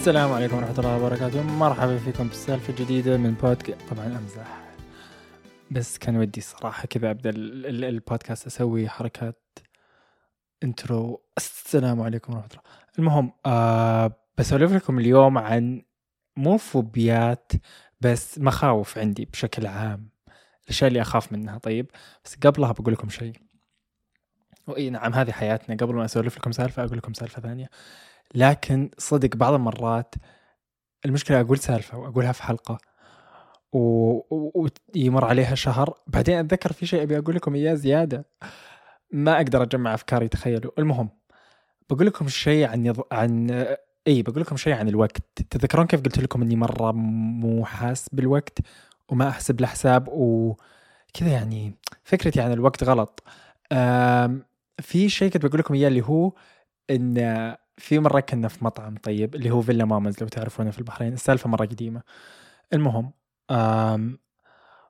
السلام عليكم ورحمة الله وبركاته. مرحبا فيكم بسالفة جديدة من بودكاست طبعا أمزح. بس كان ودي صراحة كذا أبدأ ال- ال- البودكاست أسوي حركات انترو السلام عليكم ورحمة الله. المهم آه بسولف لكم اليوم عن مو فوبيات بس مخاوف عندي بشكل عام. الأشياء اللي أخاف منها. طيب بس قبلها بقول لكم شيء. وإي نعم هذه حياتنا. قبل ما أسولف لكم سالفة أقول لكم سالفة ثانية. لكن صدق بعض المرات المشكلة أقول سالفة وأقولها في حلقة و- و- ويمر عليها شهر. بعدين أتذكر في شيء أبي أقول لكم إياه زيادة. ما أقدر أجمع أفكاري تخيلوا. المهم بقول لكم شيء عن يض... عن إي بقول لكم شيء عن الوقت. تذكرون كيف قلت لكم إني مرة مو حاس بالوقت وما أحسب له حساب وكذا يعني فكرتي عن الوقت غلط. في شيء كنت بقول لكم إياه اللي هو إن في مرة كنا في مطعم طيب اللي هو فيلا مامز لو تعرفونه في البحرين السالفة مرة قديمة. المهم أم...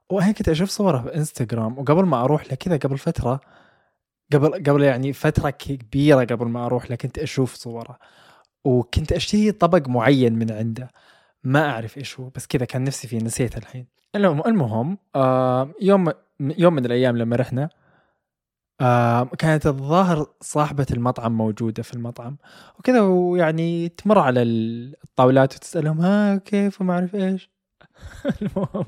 وأنا كنت أشوف صورة في إنستغرام وقبل ما أروح له كذا قبل فترة قبل قبل يعني فترة كبيرة قبل ما أروح له كنت أشوف صورة. وكنت أشتهي طبق معين من عنده. ما أعرف إيش هو بس كذا كان نفسي فيه نسيته الحين. المهم المهم يوم يوم من الأيام لما رحنا آه كانت الظاهر صاحبة المطعم موجودة في المطعم. وكذا ويعني تمر على الطاولات وتسألهم ها كيف؟ وما أعرف إيش. المهم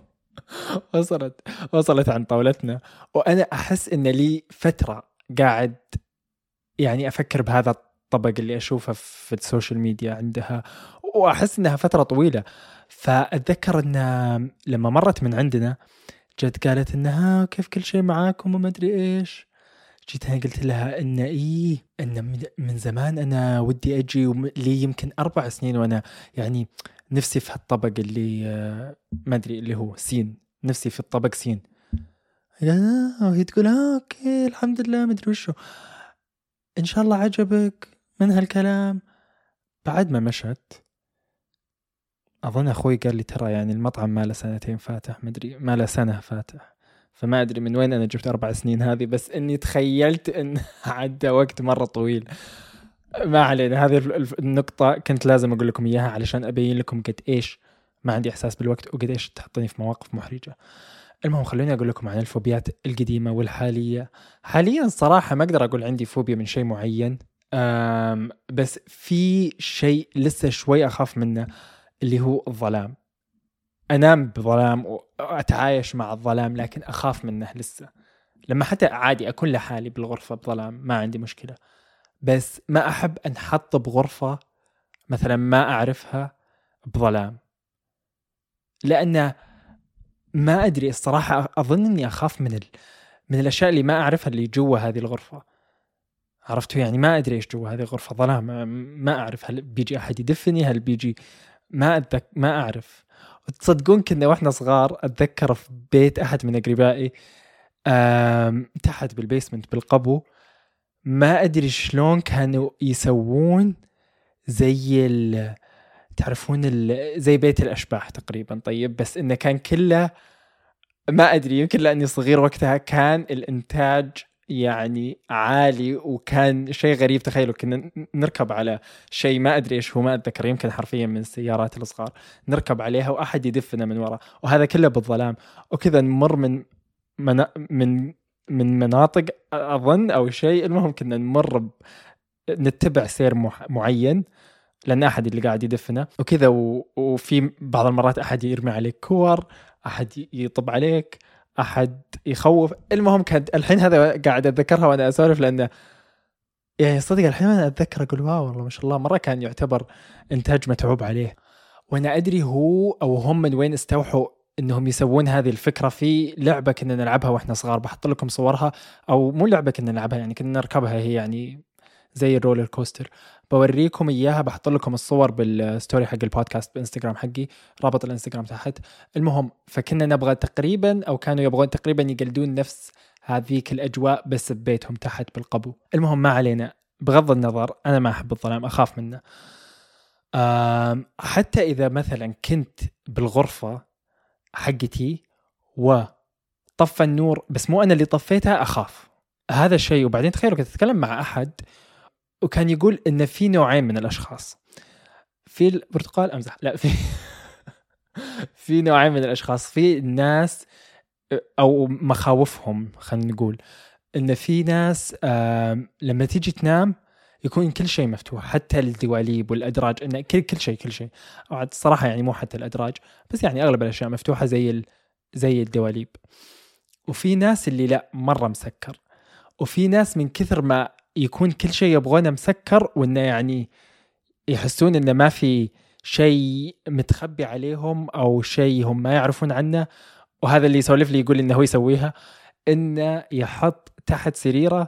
وصلت وصلت عن طاولتنا. وأنا أحس إن لي فترة قاعد يعني أفكر بهذا الطبق اللي أشوفه في السوشيال ميديا عندها. وأحس إنها فترة طويلة. فأتذكر إن لما مرت من عندنا جت قالت إنها كيف كل شيء معاكم؟ وما أدري إيش. جيت أنا قلت لها إن إيه إن من- زمان أنا ودي أجي لي يمكن أربع سنين وأنا يعني نفسي في هالطبق اللي آه، ما أدري اللي هو سين نفسي في الطبق سين. قال آه. وهي تقول آه okay الحمد لله ما أدري وشو. إن شاء الله عجبك من هالكلام. بعد ما مشت أظن أخوي قال لي ترى يعني المطعم ما له سنتين فاتح ما أدري ما له سنة فاتح. فما أدري من وين أنا جبت أربع سنين هذه بس إني تخيلت إن عدى وقت مرة طويل ما علينا هذه ال- ال- النقطة كنت لازم أقول لكم إياها علشان أبين لكم قد إيش ما عندي إحساس بالوقت وقد إيش تحطني في مواقف محرجة. المهم خلوني أقول لكم عن الفوبيات القديمة والحالية. حاليا صراحة ما أقدر أقول عندي فوبيا من شيء معين بس في شيء لسه شوي أخاف منه اللي هو الظلام. أنام بظلام وأتعايش مع الظلام لكن أخاف منه لسه. لما حتى عادي أكون لحالي بالغرفة بظلام ما عندي مشكلة. بس ما أحب انحط بغرفة مثلا ما أعرفها بظلام. لأن ما أدري الصراحة أظن إني أخاف من ال... من الأشياء اللي ما أعرفها اللي جوا هذه الغرفة. عرفتوا يعني؟ ما أدري إيش جوا هذه الغرفة ظلام ما أعرف هل بيجي أحد يدفني هل بيجي؟ ما أتذك... ما أعرف. تصدقون كنا وإحنا صغار أتذكر في بيت أحد من أقربائي تحت بالبيسمنت بالقبو ما أدري شلون كانوا يسوون زي ال تعرفون ال... زي بيت الأشباح تقريبا طيب بس إنه كان كله ما أدري يمكن لأني صغير وقتها كان الإنتاج يعني عالي وكان شيء غريب تخيلوا كنا نركب على شيء ما أدري إيش هو ما أتذكر يمكن حرفيا من السيارات الصغار نركب عليها وأحد يدفنا من ورا وهذا كله بالظلام وكذا نمر من منا من من مناطق أظن أو شيء المهم كنا نمر. نتبع سير. معين لأن أحد اللي قاعد يدفنا وكذا. وفي بعض المرات أحد يرمي عليك كور أحد يطب عليك أحد يخوف. المهم كانت الحين هذا قاعد أتذكرها وأنا أسولف لأنه يعني صدق الحين أنا أتذكر أقول واو والله ما شاء الله. مرة كان يعتبر إنتاج متعوب عليه. وأنا أدري هو أو هم من وين استوحوا إنهم يسوون هذه الفكرة في لعبة كنا نلعبها وإحنا صغار. بحط لكم صورها. أو مو لعبة كنا نلعبها يعني كنا نركبها هي يعني زي ال roller coaster. بوريكم إياها بحط لكم الصور بال story حق البودكاست بإنستغرام حقي رابط الإنستغرام تحت. المهم فكنا نبغى تقريبا أو كانوا يبغون تقريبا يقلدون نفس هذيك الأجواء بس ببيتهم تحت بالقبو. المهم ما علينا. بغض النظر أنا ما أحب الظلام أخاف منه. حتى إذا مثلا كنت بالغرفة حقتي وطفى النور بس مو أنا اللي طفيتها أخاف. هذا الشيء وبعدين تخيلوا كنت أتكلم مع أحد وكان يقول إن في نوعين من الأشخاص. في البرتقال امزح لا في في نوعين من الأشخاص. في ناس أو مخاوفهم خلينا نقول. إن في ناس لما تيجي تنام يكون كل شيء مفتوح حتى الدواليب والأدراج انه كل كل شيء كل شيء. الصراحه يعني مو حتى الأدراج بس يعني أغلب الأشياء مفتوحة زي ال... زي الدواليب. وفي ناس اللي لا مرة مسكر. وفي ناس من كثر ما يكون كل شيء يبغونه مسكر وإنه يعني يحسون إنه ما في شيء متخبي عليهم أو شيء هم ما يعرفون عنه. وهذا اللي يسولف لي يقول إنه هو يسويها إنه يحط تحت سريره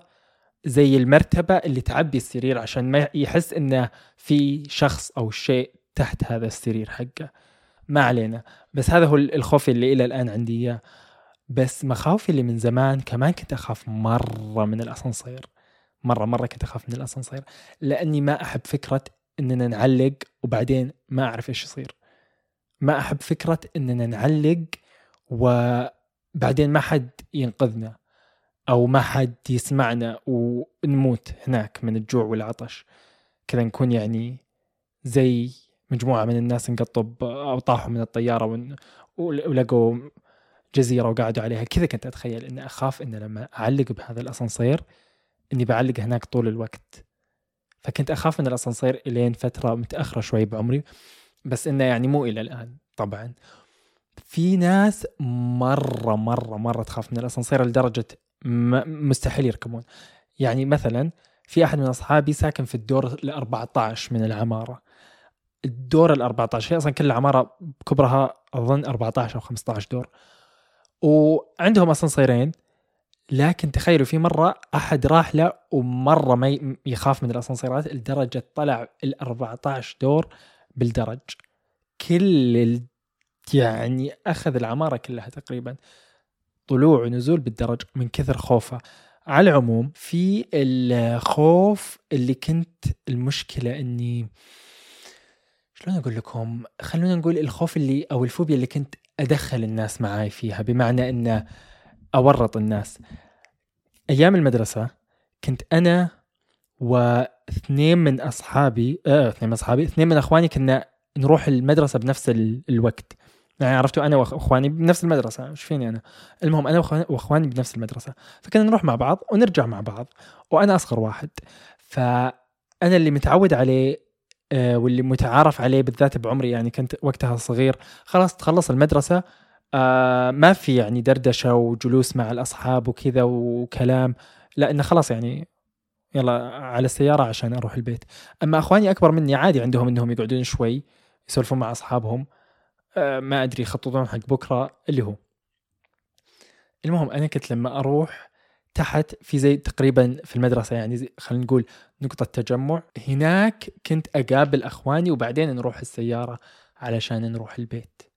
زي المرتبة اللي تعبي السرير عشان ما يحس إنه في شخص أو شيء تحت هذا السرير حقه. ما علينا. بس هذا هو الخوف اللي إلى الآن عندي إياه. بس مخاوفي اللي من زمان كمان كنت أخاف مرة من الأسانسير. مرة مرة كنت أخاف من الاسانسير لأني ما أحب فكرة إننا نعلق وبعدين ما أعرف إيش يصير. ما أحب فكرة إننا نعلق وبعدين ما حد ينقذنا أو ما حد يسمعنا ونموت هناك من الجوع والعطش. كذا نكون يعني زي مجموعة من الناس انقطوا أو طاحوا من الطيارة ولقوا جزيرة وقعدوا عليها. كذا كنت أتخيل إني أخاف ان لما أعلق بهذا الاسانسير إني بعلق هناك طول الوقت. فكنت أخاف من الاسانسير إلين فترة متأخرة شوي بعمري بس إنه يعني مو إلى الآن طبعا. في ناس مرة مرة مرة تخاف من الاسانسير لدرجة مستحيل يركبون. يعني مثلا في أحد من أصحابي ساكن في الدور ال 14 من العمارة. الدور ال 14 هي أصلا كل العمارة كبرها أظن 14 أو 15 دور. وعندهم اسانسيرين لكن تخيلوا في مرة أحد راح له ومرة ما يخاف من الأسانسيرات لدرجة طلع ال 14 دور بالدرج. كل ال... يعني أخذ العمارة كلها تقريبا. طلوع ونزول بالدرج من كثر خوفه. على العموم في الخوف اللي كنت المشكلة إني شلون أقول لكم؟ خلونا نقول الخوف اللي أو الفوبيا اللي كنت أدخل الناس معاي فيها. بمعنى ان أورط الناس. أيام المدرسة كنت أنا واثنين من أصحابي آه اثنين من أصحابي اثنين من أخواني كنا نروح المدرسة بنفس الوقت. يعني عرفتوا أنا واخواني بنفس المدرسة إيش فيني أنا؟ المهم أنا وأخواني بنفس المدرسة. فكنا نروح مع بعض ونرجع مع بعض وأنا أصغر واحد. فأنا اللي متعود عليه آه، واللي متعارف عليه بالذات بعمري يعني كنت وقتها صغير خلاص تخلص المدرسة آه، ما في يعني دردشة وجلوس مع الأصحاب وكذا وكلام. لا إنه خلاص يعني يلا على السيارة عشان أروح البيت. أما أخواني أكبر مني عادي عندهم إنهم يقعدون شوي يسولفون مع أصحابهم. آه، ما أدري يخططون حق بكرة اللي هو. المهم أنا كنت لما أروح تحت في زي تقريبا في المدرسة يعني خلينا نقول نقطة تجمع. هناك كنت أقابل أخواني وبعدين نروح السيارة علشان نروح البيت.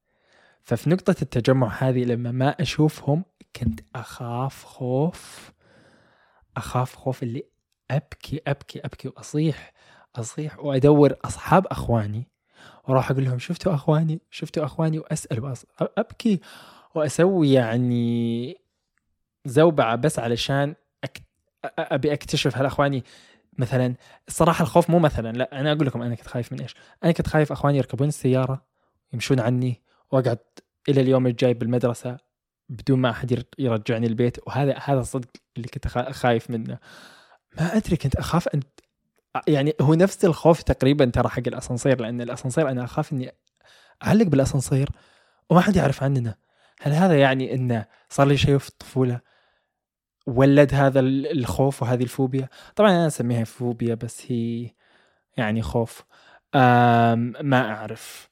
ففي نقطة التجمع هذه لما ما أشوفهم كنت أخاف خوف أخاف خوف اللي أبكي أبكي أبكي وأصيح أصيح وأدور أصحاب أخواني وأروح أقول لهم شفتوا أخواني؟ شفتوا أخواني؟ وأسأل وأص... أبكي وأسوي يعني زوبعة بس علشان أك... أبي أكتشف هل أخواني مثلا الصراحه الخوف مو مثلا لا أنا أقول لكم أنا كنت خايف من إيش؟ أنا كنت خايف أخواني يركبون السيارة يمشون عني واقعد إلى اليوم الجاي بالمدرسة بدون ما أحد يرجعني البيت. وهذا هذا صدق اللي كنت خايف منه. ما أدري كنت أخاف ان يعني هو نفس الخوف تقريبا ترى حق الأسانسير لأن الأسانسير أنا أخاف إني أعلق بالأسانسير وما حد يعرف عننا. هل هذا يعني إنه صار لي شيء في الطفولة؟ ولد هذا الخوف وهذه الفوبيا؟ طبعا أنا أسميها فوبيا بس هي يعني خوف. ما أعرف.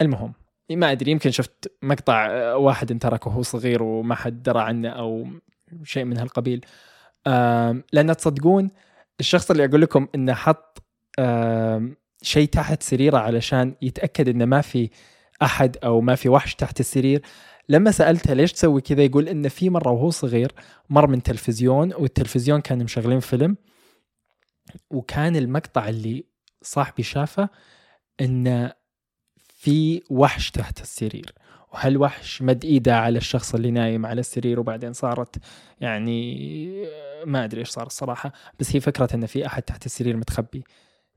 المهم. ما أدري يمكن شفت مقطع واحد انتركه وهو صغير وما حد درى عنه أو شيء من هالقبيل. لأن تصدقون الشخص اللي أقول لكم إنه حط شيء تحت سريره علشان يتأكد إنه ما في أحد أو ما في وحش تحت السرير لما سألته ليش تسوي كذا يقول إنه في مرة وهو صغير مر من تلفزيون والتلفزيون كان مشغلين فيلم وكان المقطع اللي صاحبي شافه إنه في وحش تحت السرير. وهالوحش مد ايده على الشخص اللي نايم على السرير وبعدين صارت يعني ما أدري إيش صار الصراحة بس هي فكرة انه في أحد تحت السرير متخبي.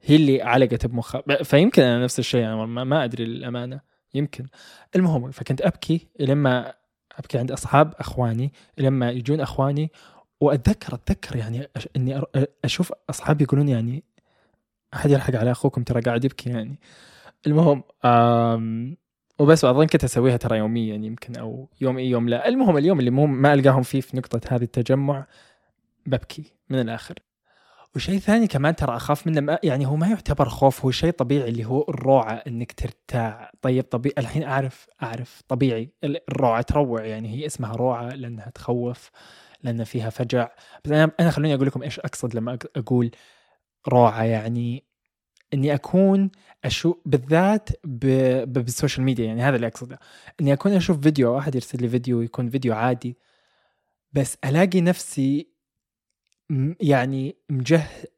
هي اللي علقت بمخها فيمكن أنا نفس الشيء ما, ما أدري للامانه يمكن. المهم فكنت أبكي لما أبكي عند أصحاب أخواني لما يجون أخواني وأتذكر أتذكر يعني إني أشوف أصحابي يقولون يعني أحد يلحق على أخوكم ترى قاعد يبكي يعني. المهم وبس أظن كنت أسويها ترى يوميا يمكن أو يوم اي يوم لا. المهم اليوم اللي مو ما ألقاهم فيه في نقطة هذه التجمع ببكي من الآخر. وشيء ثاني كمان ترى أخاف منه ما يعني هو ما يعتبر خوف هو شيء طبيعي اللي هو الروعة إنك ترتاع. طيب طبيعي الحين أعرف أعرف طبيعي الروعة تروع يعني هي اسمها روعة لأنها تخوف لأن فيها فجع. بس أنا أنا خلوني أقول لكم إيش أقصد لما أقول روعة يعني إني أكون أشوف بالذات بال social media يعني هذا اللي أقصده. إني أكون أشوف فيديو احد يرسل لي فيديو يكون فيديو عادي بس ألاقي نفسي يعني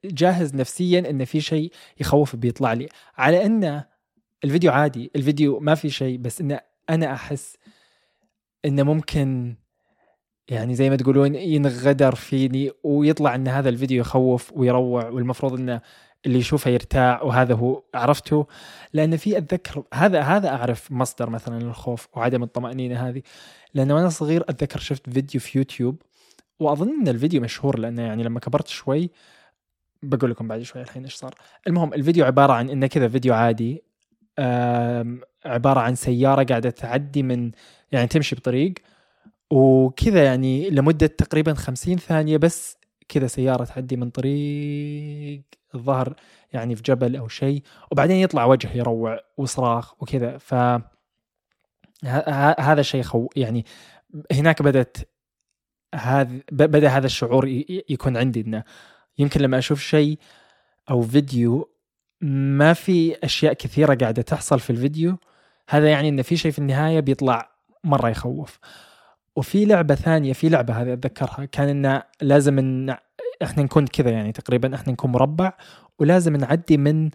جاهز نفسيا إن في شيء يخوف بيطلع لي. على إن الفيديو عادي الفيديو ما في شيء بس إن أنا أحس انه ممكن يعني زي ما تقولون ينغدر فيني ويطلع إن هذا الفيديو يخوف ويروع والمفروض إنه اللي يشوفه يرتاع وهذا هو عرفته. لأن في اتذكر هذا هذا أعرف مصدر مثلا الخوف وعدم الطمأنينة هذه. لأنه وأنا صغير أتذكر شفت فيديو في يوتيوب وأظن إن الفيديو مشهور لأنه يعني لما كبرت شوي بقول لكم بعد شوي الحين إيش صار. المهم الفيديو عبارة عن إنه كذا فيديو عادي عبارة عن سيارة قاعدة تعدي من يعني تمشي بطريق وكذا يعني لمدة تقريبا خمسين ثانية بس كذا سيارة تعدي من طريق الظهر يعني في جبل أو شيء وبعدين يطلع وجه يروع وصراخ وكذا. ف هذا الشيء خو يعني هناك بدأت هذا بدأ هذا الشعور يكون عندي إنه يمكن لما أشوف شيء أو فيديو ما في أشياء كثيرة قاعدة تحصل في الفيديو هذا يعني إن في شيء في النهاية بيطلع مرة يخوف. وفي لعبة ثانية في لعبة هذه أتذكرها كان انه لازم إن إحنا نكون كذا يعني تقريبا إحنا نكون مربع ولازم نعدي من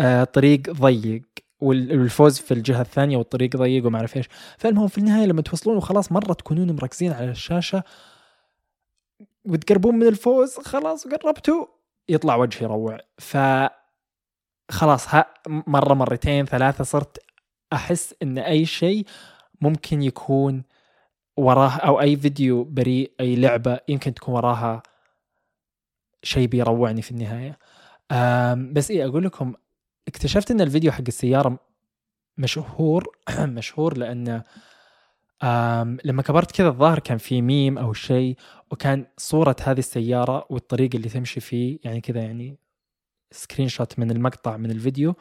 آه طريق ضيق والفوز في الجهة الثانية والطريق ضيق وما أعرف إيش. فالمهم في النهاية لما توصلون وخلاص مرة تكونون مركزين على الشاشة وتقربون من الفوز خلاص قربتوا يطلع وجه يروع. ف خلاص ها مرة مرتين ثلاثة صرت أحس إن أي شيء ممكن يكون وراه أو أي فيديو بريء أي لعبة يمكن تكون وراها شيء بيروعني في النهاية. بس إيه أقول لكم اكتشفت إن الفيديو حق السيارة مشهور مشهور لأنه لما كبرت كذا الظاهر كان في ميم أو شيء وكان صورة هذه السيارة والطريق اللي تمشي فيه يعني كذا يعني screenshot من المقطع من الفيديو.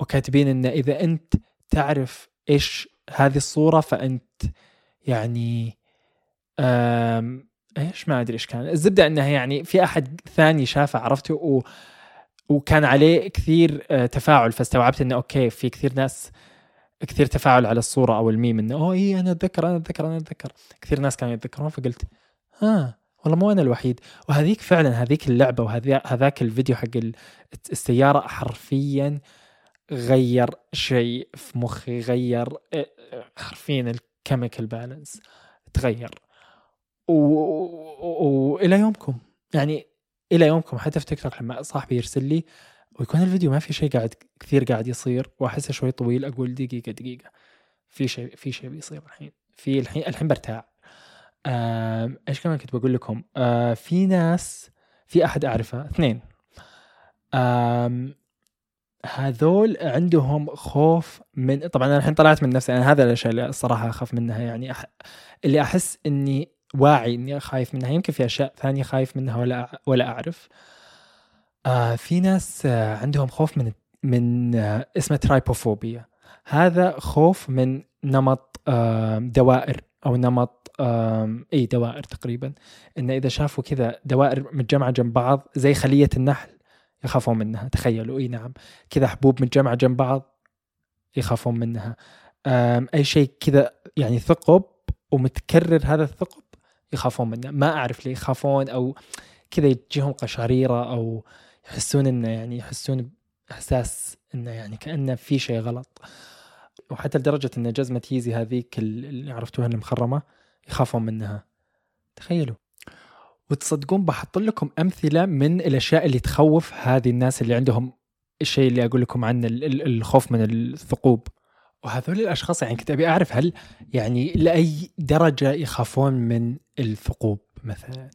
وكاتبين انه إذا أنت تعرف إيش هذه الصورة فأنت يعني إيش ما أدري إيش كان الزبدة إنها يعني في أحد ثاني شافه عرفته؟ و وكان عليه كثير آه، تفاعل فاستوعبت إنه okay في كثير ناس كثير تفاعل على الصورة أو الميم إنه أوه اي أنا أتذكر أنا أتذكر أنا أتذكر. كثير ناس كانوا يتذكرون فقلت ها آه والله مو أنا الوحيد. وهذيك فعلا هذيك اللعبة وهذاك الفيديو حق السيارة حرفيا غير شيء في مخي غير آه، حرفيا ال chemical balance تغير. وإلى يومكم. يعني إلى يومكم. حتى في تيك توك لما صاحبي يرسل لي ويكون الفيديو ما في شيء قاعد كثير قاعد يصير وأحسه شوي طويل أقول دقيقة دقيقة. في شيء في شيء بيصير الحين. في الحين الحين برتاع إيش كمان كنت بقول لكم؟ آه في ناس في أحد أعرفه اثنين. هذول عندهم خوف من طبعا أنا الحين طلعت من نفسي أنا هذا الأشياء اللي الصراحة أخاف منها يعني أح... اللي أحس إني واعي إني خايف منها يمكن في أشياء ثانية خايف منها ولا ولا أعرف. آه في ناس آه عندهم خوف من من آه اسمه ترايبوفوبيا. هذا خوف من نمط آه دوائر أو نمط إي دوائر تقريبا. ان إذا شافوا كذا دوائر متجمعة جنب بعض زي خلية النحل. يخافون منها تخيلوا. إي نعم. كذا حبوب متجمعه جنب بعض يخافون منها. أي شيء كذا يعني ثقب ومتكرر هذا الثقب يخافون منه. ما أعرف ليه يخافون أو كذا يجيهم قشعريرة أو يحسون إنه يعني يحسون احساس إنه يعني كأنه في شيء غلط. وحتى لدرجة إن جزمة ييزي هذيك اللي عرفتوها المخرمه يخافون منها. تخيلوا. وتصدقون بحط لكم أمثلة من الأشياء اللي تخوف هذه الناس اللي عندهم الشيء اللي أقول لكم عنه ال- ال- الخوف من الثقوب. وهذول الأشخاص يعني كنت أبي أعرف هل يعني لأي درجة يخافون من الثقوب مثلا؟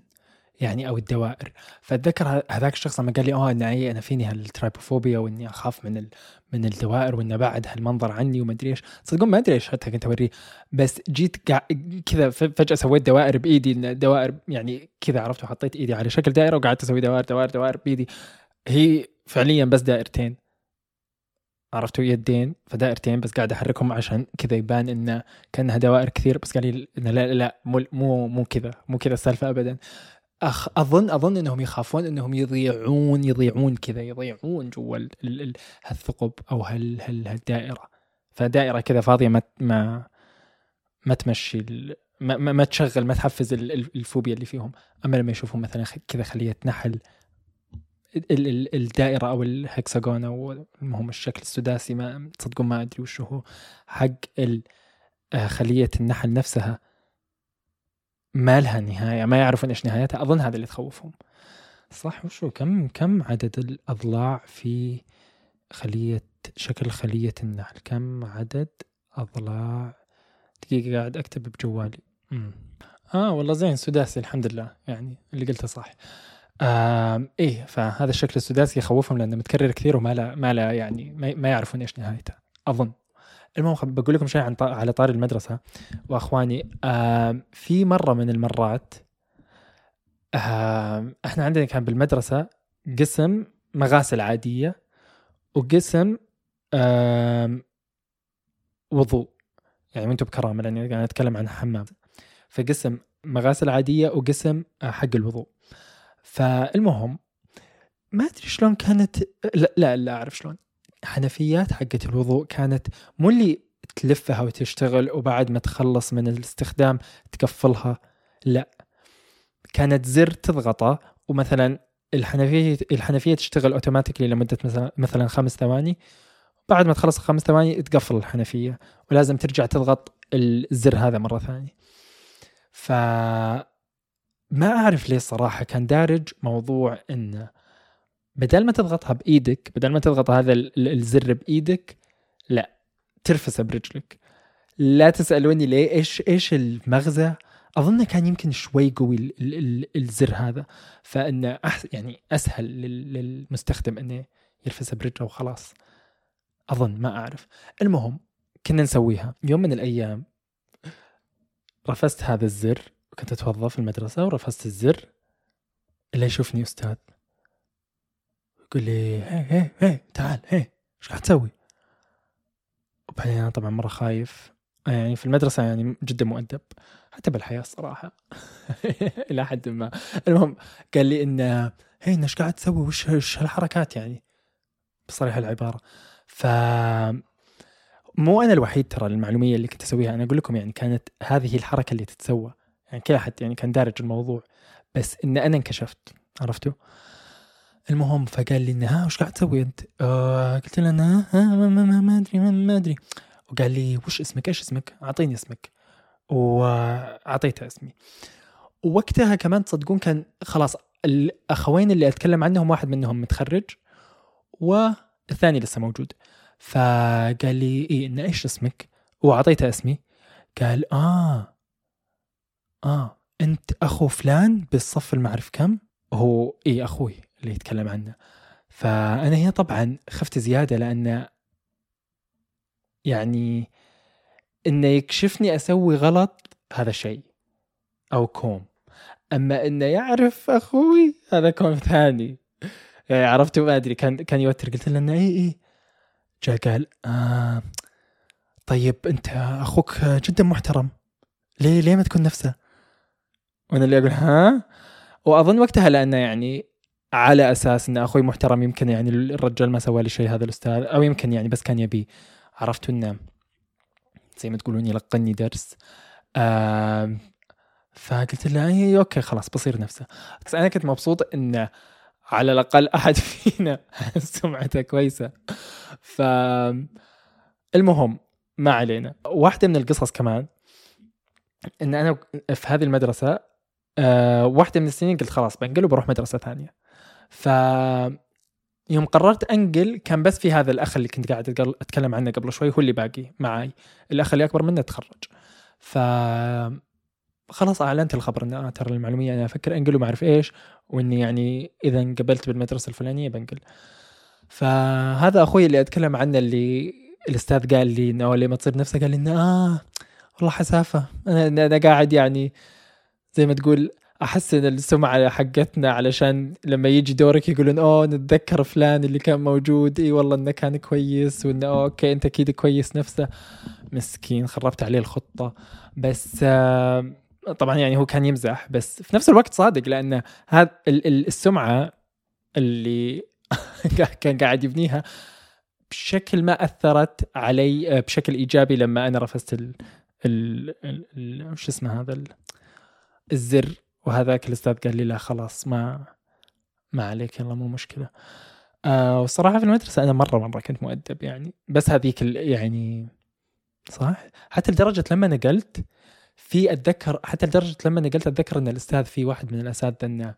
يعني أو الدوائر. فأتذكر هذاك الشخص لما قال لي آه أنا أنا فيني هال trypophobia وإني أخاف من ال... من الدوائر وإنه بعد هالمنظر عني وما أدري إيش. تصدقون ما أدري إيش حتى كنت أوريه. بس جيت قاع... كذا فجأة سويت دوائر بإيدي إن الدوائر يعني كذا عرفت؟ وحطيت إيدي على شكل دائرة وقعدت أسوي دوائر دوائر دوائر بإيدي. هي فعليا بس دائرتين. عرفتوا؟ يدين فدائرتين بس قاعد أحركهم عشان كذا يبان إنه كأنها دوائر كثير. بس قال لي لا لا, لا مو مو كذا مو كذا السالفة ابدا. أخ أظن أظن إنهم يخافون إنهم يضيعون يضيعون كذا يضيعون جوا ال- ال- ال- هالثقب أو هال هال هالدائرة. فدائرة كذا فاضية ما ما ما تمشي ما, ما, ما تشغل ما تحفز ال- ال- الفوبيا اللي فيهم. أما لما يشوفون مثلا كذا خلية نحل ال- ال- الدائرة أو الهكساجون أو المهم الشكل السداسي ما تصدقون ما أدري وش هو حق آه، خلية النحل نفسها. ما لها نهاية ما يعرفون إيش نهايتها أظن هذا اللي تخوفهم. صح وشو كم كم عدد الأضلاع في خلية شكل خلية النحل؟ كم عدد أضلاع؟ دقيقة قاعد أكتب بجوالي. مم. آه والله زين سداسي الحمد لله. يعني اللي قلته صح. إيه فهذا الشكل السداسي يخوفهم لأنه متكرر كثير وما لا ما لا يعني ما ما يعرفون إيش نهايته. أظن. المهم بقول لكم شيء عن طا- على طار المدرسة. وأخواني آم في مرة من المرات آم إحنا عندنا كان بالمدرسة قسم مغاسل عادية وقسم آم وضوء. يعني وأنتم بكرامة لأني قاعد أتكلم عن حمام. فقسم مغاسل عادية وقسم آه، حق الوضوء. فالمهم ما أدري شلون كانت لا لا, لا أعرف شلون. حنفيات حقت الوضوء كانت مو اللي تلفها وتشتغل وبعد ما تخلص من الاستخدام تقفلها لا. كانت زر تضغطه ومثلا الحنفية الحنفية تشتغل اوتوماتيكلي لمدة مثلا مثلا خمس ثواني. بعد ما تخلص الخمس ثواني تقفل الحنفية ولازم ترجع تضغط الزر هذا مرة ثانية. ف ما أعرف ليه الصراحه كان دارج موضوع إنه بدل ما تضغطها بإيدك بدل ما تضغط هذا ال- ال- الزر بإيدك لا ترفسه برجلك. لا تسألوني ليه إيش إيش المغزى؟ أظن كان يمكن شوي قوي ال ال ال الزر هذا. فانه أح يعني أسهل لل- للمستخدم إنه يرفسه برجله وخلاص. أظن ما أعرف. المهم كنا نسويها. يوم من الأيام رفست هذا الزر كنت أتوظف في المدرسة ورفست الزر إلا يشوفني أستاذ. يقول لي هي هي هي تعال هي إيش قاعد تسوي؟ وبعدين أنا طبعا مرة خايف. يعني في المدرسة يعني جدا مؤدب حتى بالحياة الصراحة. إلى حد ما. المهم قال لي إنه هي إيش قاعد تسوي؟ وش هالحركات يعني؟ بصريح العبارة. ف مو أنا الوحيد ترى المعلومية اللي كنت أسويها. أنا أقول لكم يعني كانت هذه الحركة اللي تتسوى. يعني كل أحد يعني كان دارج الموضوع. بس إن أنا انكشفت. عرفتوا؟ المهم فقال لي ها وش قاعد تسوي أنت؟ آه قلت له أنا ها ما, ما, ما, ما أدري ما, ما أدري. وقال لي وش اسمك؟ إيش اسمك؟ أعطيني اسمك. وأعطيته اسمي. ووقتها كمان تصدقون كان خلاص الأخوين اللي أتكلم عنهم واحد منهم متخرج والثاني لسه موجود. فقال لي إيه إن إيش اسمك؟ وأعطيته اسمي. قال آه آه أنت أخو فلان بالصف المعرف كم؟ هو إيه أخوي. اللي يتكلم عنه. فأنا هنا طبعا خفت زيادة لأن يعني إنه يكشفني أسوي غلط هذا شيء أو كوم. أما إنه يعرف أخوي هذا كوم ثاني. يعني عرفتوا ما أدري كان كان يوتر. قلت له إنه إيه إيه. جاء قال آه طيب أنت أخوك جدا محترم. ليه ليه ما تكون نفسه؟ وأنا اللي أقول ها؟ وأظن وقتها لأنه يعني على أساس إن أخوي محترم يمكن يعني الرجال ما سوى لي شيء هذا الأستاذ أو يمكن يعني بس كان يبي. عرفت إنه زي ما تقولون يلقني درس. آه فقلت له اي أوكي خلاص بصير نفسه. بس أنا كنت مبسوط انه على الأقل أحد فينا سمعته كويسة. ف المهم ما علينا. واحدة من القصص كمان إن أنا في هذه المدرسة أه واحدة من السنين قلت خلاص بنقل وبروح مدرسة ثانية. ف يوم قررت أنقل كان بس في هذا الأخ اللي كنت قاعد أتكلم عنه قبل شوي هو اللي باقي معي الأخ اللي أكبر منه تخرج. ف خلاص أعلنت الخبر ان آه ترى المعلومية أنا أفكر أنقل وما أعرف إيش وإني يعني إذا انقبلت بالمدرسة الفلانية بنقل. فهذا أخوي اللي أتكلم عنه اللي الأستاذ قال لي إنه لما تصير نفسه قال لي إنه آه والله حسافة. أنا أنا قاعد يعني زي ما تقول أحسن السمعة حقتنا علشان لما يجي دورك يقولون أوه نتذكر فلان اللي كان موجود. إي والله إنه كان كويس وإنه okay أنت أكيد كويس نفسه. مسكين خربت عليه الخطة. بس آه طبعا يعني هو كان يمزح بس في نفس الوقت صادق لأن هذا السمعة اللي كان قاعد يبنيها بشكل ما أثرت علي بشكل إيجابي لما أنا رفست ال ال ال شو اسمه هذا الزر. وهذاك الأستاذ قال لي لا خلاص ما ما عليك يلا مو مشكلة. آه والصراحه في المدرسة أنا مرة مرة كنت مؤدب يعني. بس هذيك يعني صح؟ حتى لدرجة لما نقلت في أتذكر حتى لدرجة لما نقلت أتذكر إن الأستاذ في واحد من الأساتذة إنه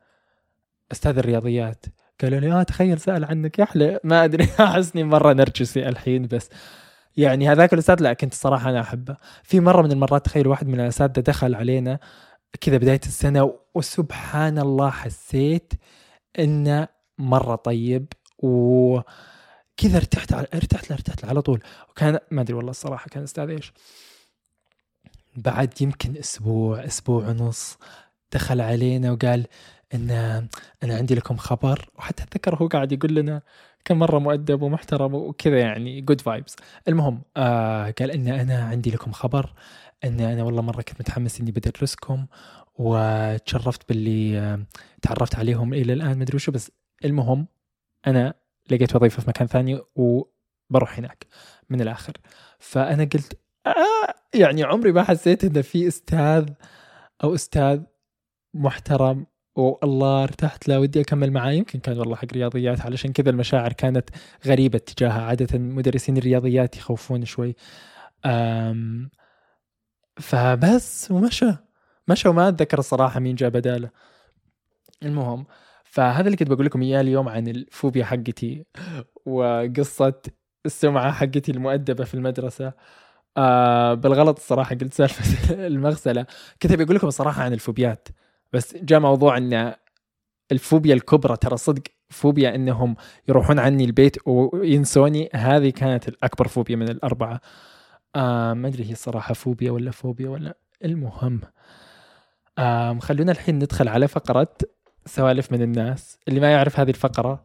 أستاذ الرياضيات قالوا لي آه تخيل سأل عنك يا أحلى ما أدري أحسني مرة نرجسي الحين بس يعني هذاك الأستاذ لا كنت الصراحه أنا أحبه. في مرة من المرات تخيل واحد من الأساتذة دخل علينا كذا بداية السنة وسبحان الله حسيت إنه مرة طيب و كذا ارتحت على ارتحت له ارتحت له على طول. وكان ما أدري والله الصراحة كان أستاذ إيش. بعد يمكن أسبوع أسبوع ونص دخل علينا وقال إن أنا عندي لكم خبر وحتى أتذكر هو قاعد يقول لنا كان مرة مؤدب ومحترم وكذا يعني good vibes المهم آه قال إن أنا عندي لكم خبر ان أنا والله مرة كنت متحمس إني بدرسكم وتشرفت باللي تعرفت عليهم إلى الآن مدري وشو بس المهم أنا لقيت وظيفة في مكان ثاني وبروح هناك من الآخر. فأنا قلت آه يعني عمري ما حسيت ان في أستاذ أو أستاذ محترم والله ارتحت له ودي أكمل معاه. يمكن كان والله حق رياضيات علشان كذا المشاعر كانت غريبة تجاهه عادة مدرسين الرياضيات يخوفون شوي. فبس ومشى. مشى وما أتذكر الصراحة مين جاء بداله. المهم فهذا اللي كنت بقول لكم إياه اليوم عن الفوبيا حقتي وقصة السمعة حقتي المؤدبة في المدرسة. آه بالغلط الصراحة قلت سالفة المغسلة. كنت بقول لكم الصراحة عن الفوبيات بس جاء موضوع إن الفوبيا الكبرى ترى صدق فوبيا إنهم يروحون عني البيت وينسوني. هذه كانت الأكبر فوبيا من الأربعة. آه ما أدري هي الصراحه فوبيا ولا فوبيا ولا المهم آه خلونا الحين ندخل على فقرة سوالف من الناس. اللي ما يعرف هذه الفقرة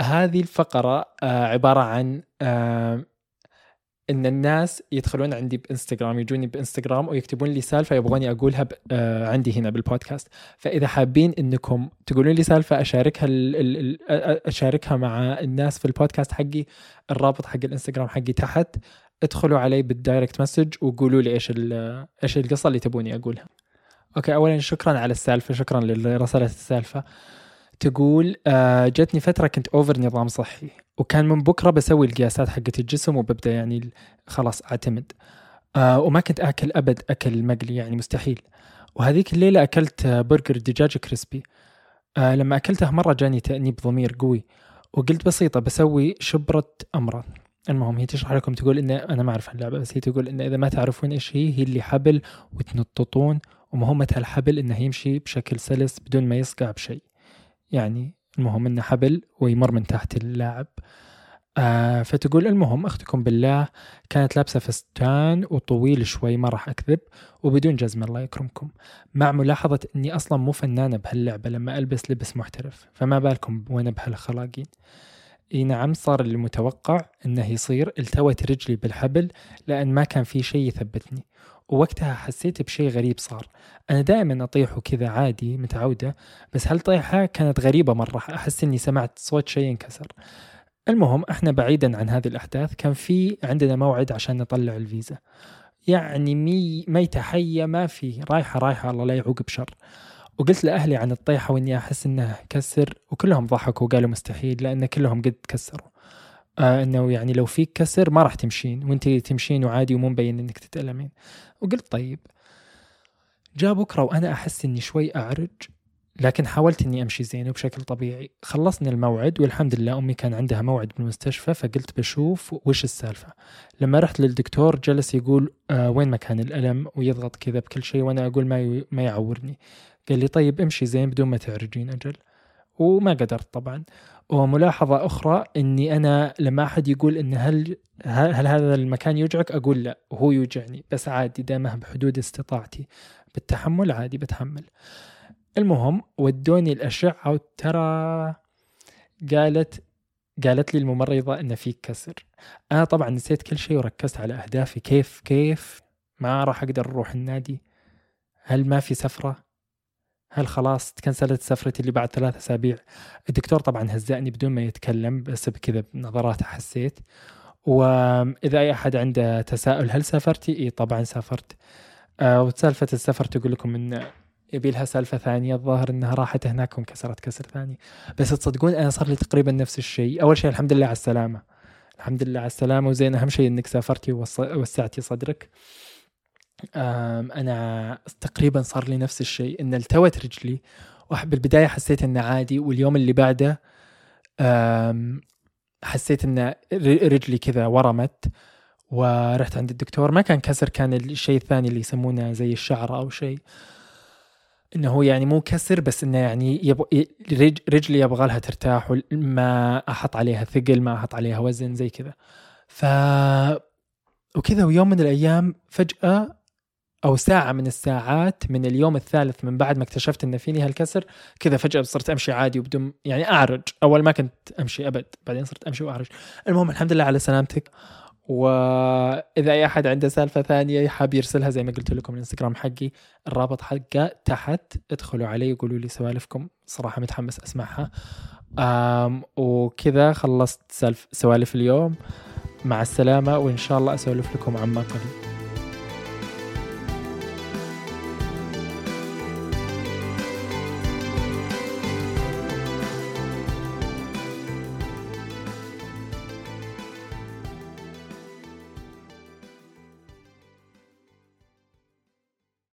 هذه الفقرة آه عبارة عن آه إن الناس يدخلون عندي بإنستغرام يجوني بإنستغرام ويكتبون لي سالفة يبغوني أقولها آه عندي هنا بالبودكاست. فإذا حابين إنكم تقولون لي سالفة أشاركها أشاركها مع الناس في البودكاست حقي الرابط حق الإنستغرام حقي تحت. ادخلوا علي بال direct message وقولوا لي إيش إيش القصة اللي تبوني أقولها. okay اولا شكرا على السالفة شكرا للي رسلت السالفة. تقول آه جتني فترة كنت أوفر نظام صحي وكان من بكرة بسوي القياسات حقت الجسم وببدأ يعني خلاص أعتمد. آه وما كنت آكل أبد أكل مقلي يعني مستحيل. وهذيك الليلة أكلت برجر دجاج كريسبي. آه لما أكلته مرة جاني تأنيب ضمير قوي وقلت بسيطة بسوي شبرة أمرة المهم هي تشرح لكم تقول إن أنا ما أعرف اللعبة بس هي تقول إن إذا ما تعرفون إيش هي هي اللي حبل وتنططون ومهمة الحبل إنه يمشي بشكل سلس بدون ما يصقع بشيء. يعني المهم إنه حبل ويمر من تحت اللاعب آه فتقول المهم أختكم بالله كانت لابسة فستان وطويل شوي ما راح أكذب وبدون جزمه الله يكرمكم. مع ملاحظة إني أصلا مو فنانة بهاللعبة لما ألبس لبس محترف فما بالكم وأنا بهالخلاقين. إي نعم صار المتوقع إنه يصير. التوت رجلي بالحبل لأن ما كان في شيء يثبتني. ووقتها حسيت بشيء غريب صار. أنا دائما أطيح وكذا عادي متعودة بس هالطيحة كانت غريبة مرة؟ أحس إني سمعت صوت شيء انكسر المهم إحنا بعيدا عن هذه الأحداث كان في عندنا موعد عشان نطلع الفيزا. يعني مي ميتة حية ما في رايحة رايحة الله لا يعوق بشر. وقلت لأهلي عن الطيحة وإني أحس إنها كسر وكلهم ضحكوا وقالوا مستحيل لأن كلهم قد كسروا. آه إنه يعني لو فيك كسر ما راح تمشين وإنت تمشين وعادي ومو مبين إنك تتألمين. وقلت طيب جاء بكرة وأنا أحس إني شوي أعرج لكن حاولت إني أمشي زين وبشكل طبيعي. خلصنا الموعد والحمد لله أمي كان عندها موعد بالمستشفى فقلت بشوف وش السالفة. لما رحت للدكتور جلس يقول آه وين مكان الألم؟ ويضغط كذا بكل شيء وأنا أقول ما ما يعورني. قال لي طيب امشي زين بدون ما تعرجين أجل. وما قدرت طبعا. وملاحظة أخرى إني أنا لما أحد يقول إن هل هل هذا المكان يوجعك؟ أقول لا هو يوجعني. بس عادي دامه بحدود استطاعتي. بالتحمل عادي بتحمل. المهم ودوني الأشعة وترى قالت قالت لي الممرضة إن فيك كسر. أنا طبعا نسيت كل شيء وركزت على أهدافي. كيف كيف ما راح أقدر أروح النادي؟ هل ما في سفرة؟ هل خلاص تكنسلت سفرتي اللي بعد ثلاثة أسابيع؟ الدكتور طبعا هزأني بدون ما يتكلم بس بكذا بنظراته حسيت. وإذا أي أحد عنده تساؤل هل سافرتي؟ إي طبعا سافرت. آه وسالفة السفر تقول لكم إن يبي لها سالفة ثانية. الظاهر إنها راحت هناك وانكسرت كسر ثاني. بس تصدقون أنا صار لي تقريبا نفس الشيء. أول شيء الحمد لله على السلامة. الحمد لله على السلامة. وزين أهم شيء إنك سافرتي ووسعتي صدرك. أنا تقريبا صار لي نفس الشيء إن التوت رجلي بالبداية حسيت إنه عادي واليوم اللي بعده حسيت إن رجلي كذا ورمت ورحت عند الدكتور. ما كان كسر كان الشيء الثاني اللي يسمونه زي الشعر أو شيء. إنه هو يعني مو كسر بس إنه يعني يب... رجلي يبغى لها ترتاح ما أحط عليها ثقل ما أحط عليها وزن زي كذا. ف وكذا ويوم من الأيام فجأة أو ساعة من الساعات من اليوم الثالث من بعد ما اكتشفت إن فيني هالكسر كذا فجأة صرت أمشي عادي وبدون يعني أعرج. أول ما كنت أمشي أبد بعدين صرت أمشي وأعرج. المهم الحمد لله على سلامتك. وإذا أي أحد عنده سالفة ثانية حاب يرسلها زي ما قلت لكم الإنستغرام حقي الرابط حقه تحت. ادخلوا عليه وقولوا لي سوالفكم. صراحة متحمس أسمعها. وكذا خلصت سالف سوالف اليوم. مع السلامة وإن شاء الله أسولف لكم عما قليل